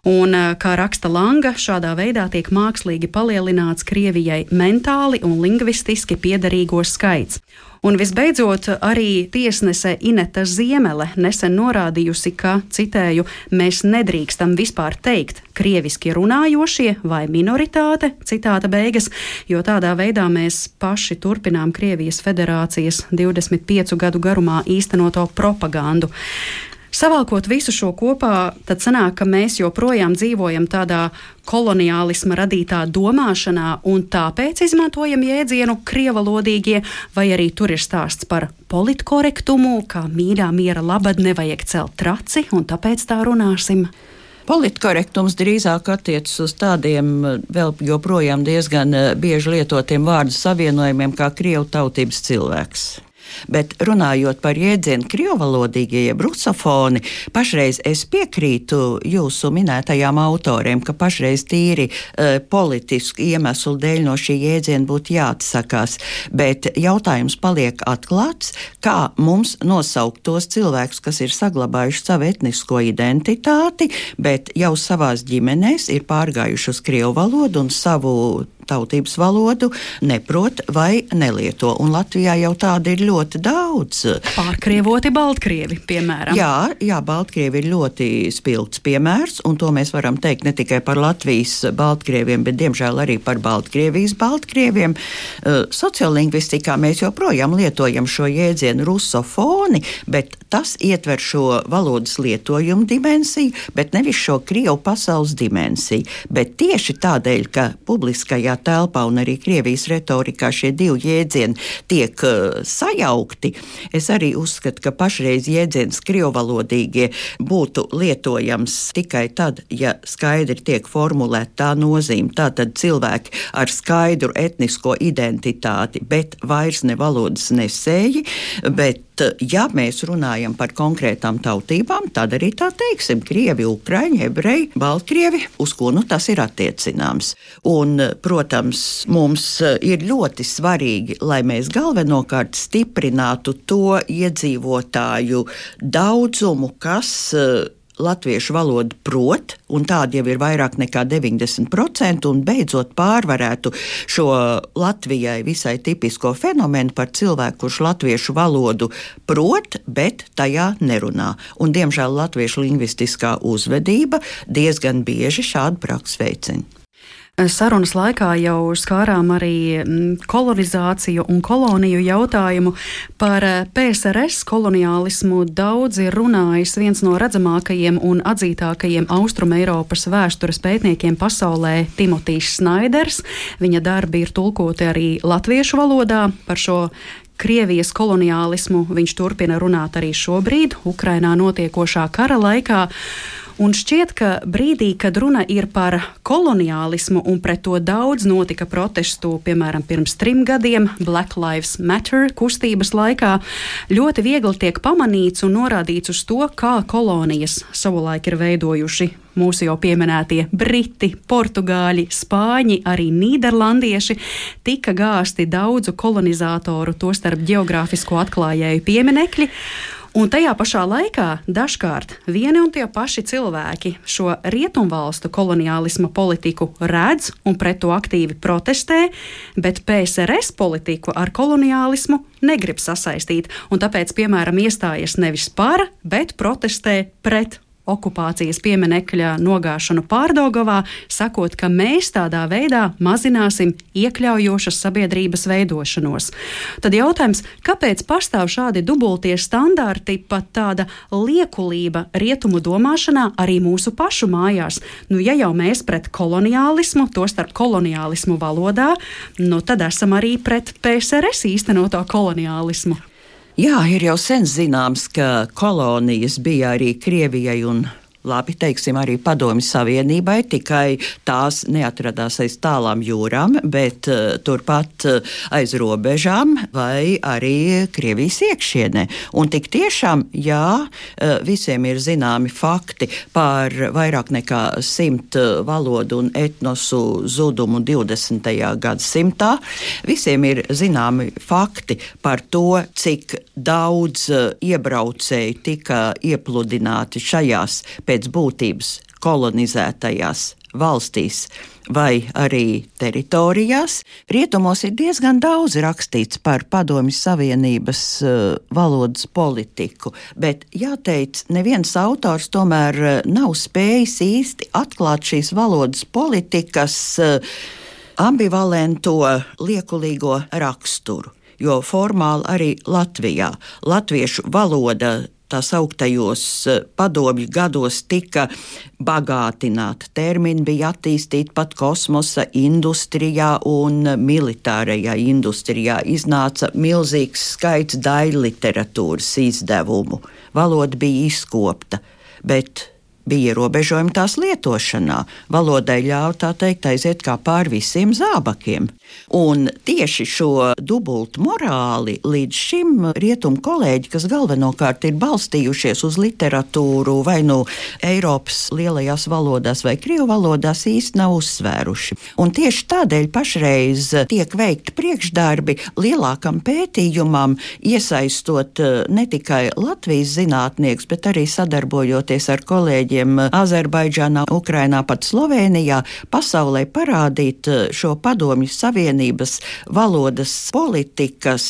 Un, eh, kā raksta Langa, šādā veidā tiek mākslīgi palielināts Krievijai mentāli un lingvistiski piederīgo skaits. Un visbeidzot, arī tiesnese Ineta Ziemele nesen norādījusi, ka, citēju, mēs nedrīkstam vispār teikt krieviski runājošie vai minoritāte, citāta beigas, jo tādā veidā mēs paši turpinām Krievijas federācijas 25 gadu garumā īstenoto propagandu. Savalkot visu šo kopā, tad sanāk, ka mēs joprojām dzīvojam tādā koloniālisma radītā domāšanā un tāpēc izmantojam jēdzienu krievalodīgie, vai arī tur ir stāsts par politkorektumu, kā mīļā miera labad nevajag celt traci un tāpēc tā runāsim. Politkorektums drīzāk attiecas uz tādiem vēl joprojām diezgan eh, bieži lietotiem vārdu savienojumiem kā krievu tautības cilvēks. Bet runājot par jēdzienu krievalodīgie, jeb rusofoni, pašreiz es piekrītu jūsu minētajām autoriem, ka pašreiz tīri uh, politisku iemeslu dēļ no šī jēdziena būtu jāatsakās. Bet jautājums paliek atklāts, kā mums nosaukt tos cilvēkus, kas ir saglabājuši savu etnisko identitāti, bet jau savās ģimenēs ir pārgājuši uz krievu valodu un savu tautības valodu neprot vai nelieto. Un Latvijā jau tāda ir ļoti daudz. Pārkrievoti Baltkrievi, piemēram. Jā, jā Baltkrievi ir ļoti spilgts piemērs, un to mēs varam teikt ne tikai par Latvijas Baltkrieviem, bet diemžēl arī par Baltkrievijas Baltkrieviem. Sociolingvistikā mēs joprojām lietojam šo jēdzienu rusofoni, bet tas ietver šo valodas lietojumu dimensiju, bet nevis šo Krievu pasaules dimensiju. Bet tieši tādēļ, ka publiskajā telpā un arī Krievijas retorikā šie divi jēdzieni tiek uh, sajaukti, es arī uzskatu, ka pašreiz jēdziens krievalodīgie būtu lietojams tikai tad, ja skaidri tiek formulēta tā nozīme. Tātad cilvēki ar skaidru etnisko identitāti, bet vairs ne valodas nesēji, bet ja mēs runājam par konkrētām tautībām, tad arī tā teiksim, krievi, ukraiņi, ebreji, baltkrievi, uz ko nu tas ir attiecināms. Un, protams, mums ir ļoti svarīgi, lai mēs galvenokārt stiprinātu to iedzīvotāju daudzumu, kas latviešu valodu prot, un tādi jau ir vairāk nekā 90%, un beidzot pārvarētu šo Latvijai visai tipisko fenomenu par cilvēku, kurš latviešu valodu prot, bet tajā nerunā. Un, diemžēl latviešu lingvistiskā uzvedība diezgan bieži šādu praksi veicina. Sarunas laikā jau skārām arī mm, kolonizāciju un koloniju jautājumu. Par eh, PSRS koloniālismu daudz ir runājis viens no redzamākajiem un atzītākajiem Austrum Eiropas vēstures pētniekiem pasaulē - Timotīs Snaiders. Viņa darbi ir tulkoti arī latviešu valodā par šo Krievijas koloniālismu viņš turpina runāt arī šobrīd, Ukrainā notiekošā kara laikā. Un šķiet, ka brīdī, kad runa ir par koloniālismu un pret to daudz notika protestu, piemēram, pirms trim gadiem Black Lives Matter kustības laikā, ļoti viegli tiek pamanīts un norādīts uz to, kā kolonijas savulaik ir veidojuši mūsu jau pieminētie briti, portugāļi, spāņi, arī nīderlandieši, tika gāsti daudzu kolonizatoru, tostarp geogrāfisko atklājēju pieminekļi. Un tajā pašā laikā dažkārt vieni un tie paši cilvēki šo rietumvalstu koloniālisma politiku redz un pret to aktīvi protestē, bet PSRS politiku ar koloniālismu negrib sasaistīt, tāpēc, piemēram, iestājas nevis par, bet protestē pret okupācijas pieminekļa nogāšanu Pārdogovā, sakot, ka mēs tādā veidā mazināsim iekļaujošas sabiedrības veidošanos. Tad jautājums, kāpēc pastāv šādi dubultie standarti, pat tāda liekulība rietumu domāšanā arī mūsu pašu mājās? Nu, ja jau mēs pret koloniālismu, to starp koloniālismu valodā, nu, tad esam arī pret PSRS īstenoto koloniālismu. Jā, ir jau sen zināms, ka kolonijas bija arī Krievijai un labi, teiksim, arī Padomju Savienībai, tikai tās neatradās aiz tālām jūrām, bet uh, turpat uh, aiz robežām vai arī Krievijas iekšienē. Un tik tiešām, jā, uh, visiem ir zināmi fakti par vairāk nekā simt valodu un etnosu zudumu 20. gadsimtā. Visiem ir zināmi fakti par to, cik daudz iebraucēju tika iepludināti šajās pēc būtības kolonizētajās valstīs vai arī teritorijās. Rietumos ir diezgan daudz rakstīts par Padomju Savienības uh, valodas politiku, bet jāteic, neviens autors tomēr uh, nav spējis īsti atklāt šīs valodas politikas uh, ambivalento liekulīgo raksturu. Jo formāli arī Latvijā latviešu valoda tā sauktajos eh, padomju gados tika bagātināta. Termini bija attīstīti pat kosmosa industrijā un militārajā industrijā. Iznāca milzīgs skaits daļu literatūras izdevumu. Valoda bija izkopta, bet bija ierobežojumi tās lietošanā. Valodai ļāva tā teikt aiziet kā pāri visiem zābakiem. Un tieši šo dubultu morāli līdz šim rietumu kolēģi, kas galvenokārt ir balstījušies uz literatūru vai nu Eiropas lielajās valodās vai Krievu valodās, īsti nav uzsvēruši. Un tieši tādēļ pašreiz tiek veikti priekšdarbi lielākam pētījumam, iesaistot eh, ne tikai Latvijas zinātniekus, bet arī sadarbojoties ar kolēģiem Azerbaidžānā, Ukrainā, pat Slovenijā pasaulē parādīt šo padomju savienības valodas politikas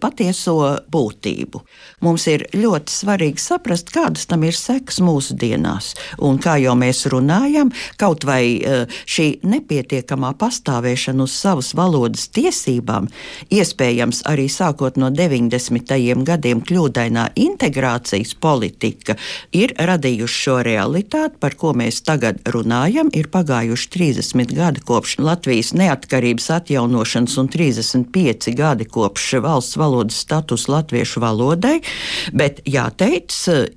patieso būtību. Mums ir ļoti svarīgi saprast, kādas tam ir sekas mūsdienās. Un kā jau mēs runājam, kaut vai šī nepietiekamā pastāvēšana uz savas valodas tiesībām, iespējams arī sākot no 90. gadiem kļūdainā integrācijas politika, ir radījuši šo realitāti, par ko mēs tagad runājam. Ir pagājuši 30 gadi kopš Latvijas neatkarības atjaunošanas un 35 gadi kopš valsts valodas status latviešu valodai, bet jāteic,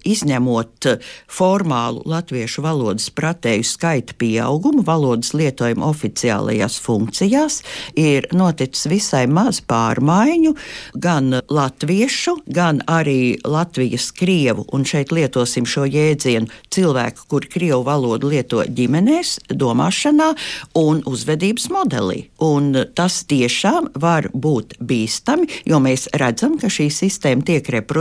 izņemot formālu latviešu valodas pratēju skaita pieaugumu valodas lietojumu oficiālajās funkcijās, ir noticis visai maz pārmaiņu gan latviešu, gan arī Latvijas krievu, un šeit lietosim šo jēdzienu cilvēku, kuri krievu valodu lieto ģimenēs, domāšanā un uzvedības modelī. Un tas tiešām var būt bīstami, jo mēs redzam, ka šī sistēma tiek reproducēta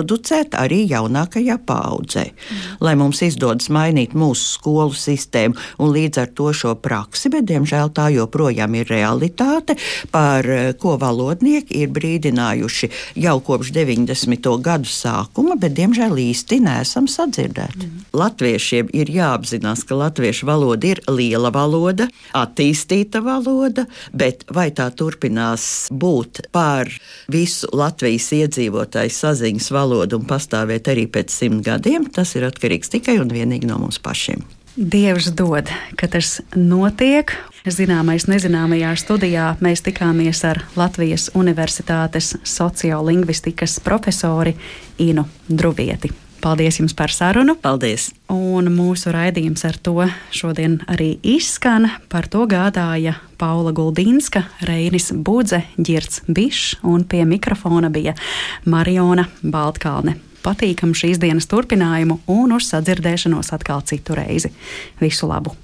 arī jaunākajā paudzē. Mm. Lai mums izdodas mainīt mūsu skolu sistēmu un līdz ar to šo praksi, bet diemžēl tā joprojām ir realitāte, par ko valodnieki ir brīdinājuši jau kopš 90. gadu sākuma, bet diemžēl īsti nesam sadzirdēti. Mm. Latviešiem ir jāapzinās, ka latviešu valoda ir liela valoda, attīstīta valoda, bet vai tā turpinās būt par visu Latvijas iedzīvotāju saziņas valodu un pastāvēt arī pēc simt gadiem, tas ir atkarīgs tikai un vienīgi no mums pašiem. Dievs dod, ka tas notiek. Zināmais nezināmajā studijā mēs tikāmies ar Latvijas Universitātes sociolingvistikas profesori Inu Druvieti. Paldies jums par sarunu. Paldies! Un mūsu raidījums ar to šodien arī izskan. Par to gādāja Paula Guldīnska, Reinis Budze, Girts Bišs un pie mikrofona bija Mariona Baltkalne patīkamu šīs dienas turpinājumu un uz sadzirdēšanos atkal citu reizi. Visu labu!